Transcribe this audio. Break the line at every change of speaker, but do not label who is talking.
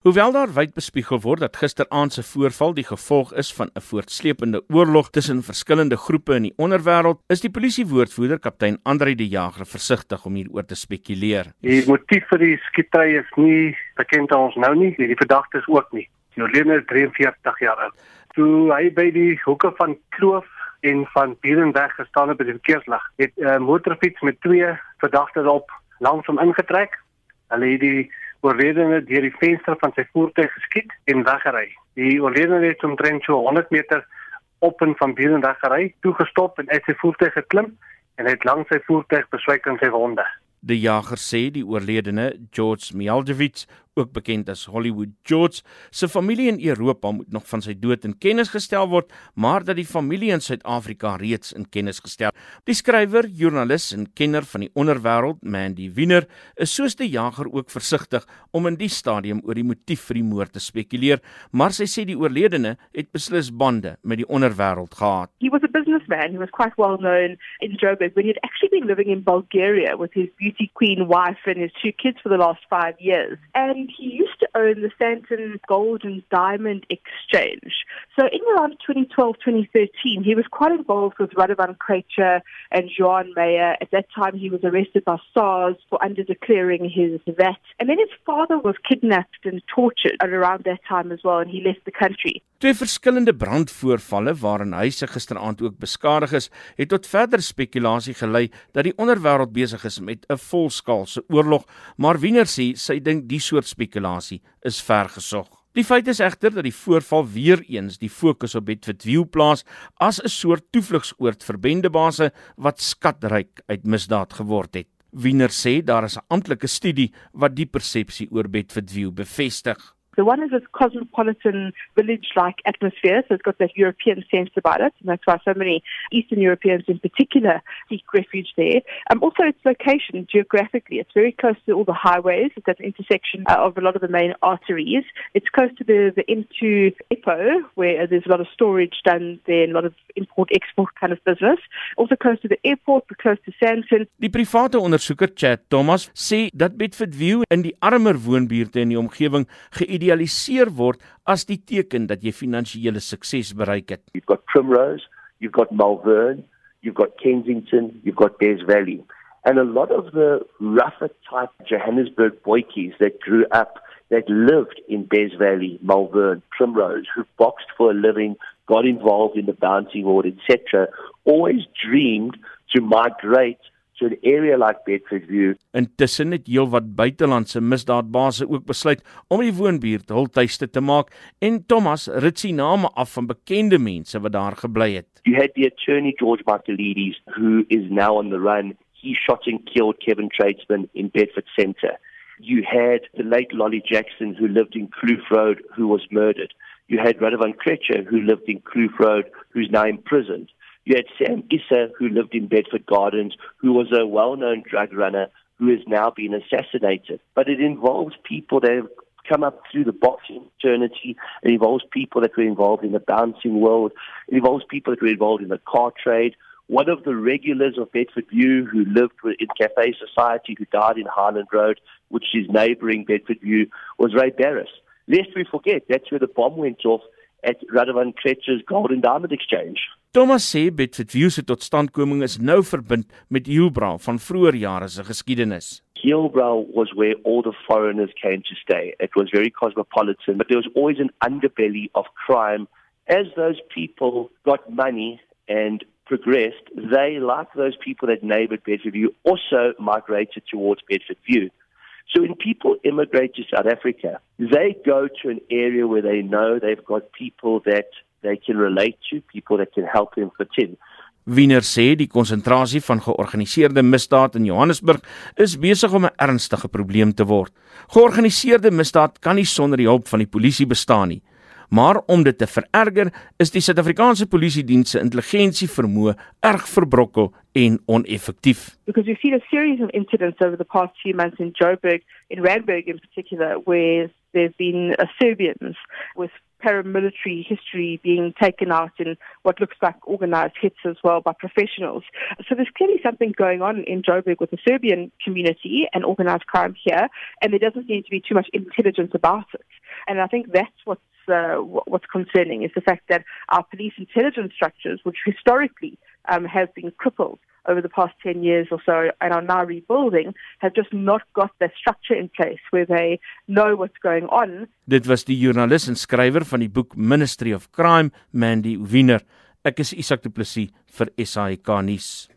Hoewel daar wyd bespiegel word dat gisteraand se voorval die gevolg is van 'n voortsleepende oorlog tussen verskillende groepe in die onderwêreld, is die polisiewoordvoerder kaptein Andrei De Jager versigtig om hieroor te spekuleer.
Die motief vir die skietery is nie bekend aan ons nou nie, die verdagtes ook nie. Oorledene is 43 jaar oud. Toe hy by die hoeke van Kloof en van Bierenweg gestaan het by die verkeerslig, het 'n uh, motorfiets met twee verdagtes op langs hom ingetrek. Hulle het die oorledene deur die venster van sy voertuig geskiet en weggery. Die oorledene het omtrent so 100 meter op en van Bieren weggery, toe gestop en uit sy voertuig geklim en het langs sy voertuig beswyk in sy wonde.
Die jager sê die oorledene, George Mialjevic, ook bekend as Hollywood George, se familie in Europa moet nog van sy dood in kennis gestel word, maar dat die familie in Suid-Afrika reeds in kennis gestel. Die skrywer, joernalis en kenner van die onderwêreld, Mandy Wiener, is soos die jager ook versigtig om in die stadium oor die motief vir die moord te spekuleer, maar sy sê die oorledene het beslis bande met die onderwêreld gehad.
He was a businessman, he was quite well known in Joburg, but he had actually been living in Bulgaria with his beauty queen wife and his two kids for the last 5 years. And he used to own the Stanton Gold and Diamond Exchange. So in around 2012, 2013, he was quite involved with Radovan Krejcer and Joan Mayer. At that time, he was arrested by SARS for underdeclaring his VAT. And then his father was kidnapped and tortured around that time as well, and he left the country.
Twee verskillende brandvoorvalle waarin huise gisteraand ook beskadig is, het tot verdere spekulasie gelei dat die onderwêreld besig is met 'n volskaalse oorlog, maar Wiener sê sy dink die soort spekulasie is vergesog. Die feit is egter dat die voorval weer eens die fokus op Bedford View plaas as 'n soort toevlugsoord vir bendebase wat skatryk uit misdaad geword het. Wiener sê daar is 'n amptelike studie wat die persepsie oor Bedford View bevestig.
The one is this cosmopolitan village-like atmosphere, so it's got that European sense about it, and that's why so many Eastern Europeans in particular seek refuge there. Um, also, its location geographically, it's very close to all the highways. It's at the intersection uh, of a lot of the main arteries. It's close to the, the M2 Epo, where there's a lot of storage done there and a lot of import-export kind of business. Also close to the airport, but close to Sandton.
Die private ondersoeker Chad Thomas sê dat Bedford View in die armer woonbuurte in die omgewing geïdealiseer word as die teken dat jy finansiële sukses bereik het.
You've got Primrose, you've got Malvern, you've got Kensington, you've got Des Valley. And a lot of the rougher type Johannesburg boykies that grew up, that lived in Des Valley, Malvern, Primrose, who boxed for a living, got involved in the bouncing ward, etc., always dreamed to migrate to an area like Bedford View.
Intussen het heelwat buitelandse misdaadbase ook besluit om die woonbuurt hul tuiste te maak en Thomas rit sy name af van bekende mense wat daar gebly het.
You had the attorney George Martelides who is now on the run. He shot and killed Kevin Tradesman in Bedford Centre. You had the late Lolly Jackson who lived in Kloof Road who was murdered. You had Radovan Krejcer who lived in Kloof Road who's now imprisoned. You had Sam Issa, who lived in Bedford Gardens, who was a well known drug runner who has now been assassinated. But it involves people that have come up through the boxing fraternity. It involves people that were involved in the bouncing world. It involves people that were involved in the car trade. One of the regulars of Bedford View who lived in Cafe Society, who died in Highland Road, which is neighboring Bedford View, was Ray Barris. Lest we forget, that's where the bomb went off at Radovan Krejcer's Golden Diamond Exchange.
Thomas sê Bedford View se totstandkoming is nou verbind met Hillbrow van vroeër jare se geskiedenis.
Hillbrow was where all the foreigners came to stay. It was very cosmopolitan, but there was always an underbelly of crime. As those people got money and progressed, they, like those people that neighbored Bedford View, also migrated towards Bedford View. So when people immigrate to South Africa, they go to an area where they know they've got people that they can relate to, people that can help them fit in.
Wiener sê die konsentrasie van georganiseerde misdaad in Johannesburg is besig om 'n ernstige probleem te word. Georganiseerde misdaad kan nie sonder die hulp van die polisie bestaan nie. Maar om dit te vererger, is die Suid-Afrikaanse Polisie Diens se intelligensie vermoë erg verbrokkel en oneffektief.
Because we've seen a series of incidents over the past few months in Joburg, in Randburg in particular, where there's been uh, Serbians with paramilitary history being taken out in what looks like organized hits as well by professionals. So there's clearly something going on in Joburg with the Serbian community and organized crime here, and there doesn't seem to be too much intelligence about it. And I think that's what's uh, what's concerning is the fact that our police intelligence structures, which historically um, have been crippled over the past 10 years or so and are now rebuilding, have just not got that structure in place where they know what's going on.
Dit was die joernalis en skrywer van die boek Ministry of Crime, Mandy Wiener. Ek is Isak Du Plessis vir SAK nuus.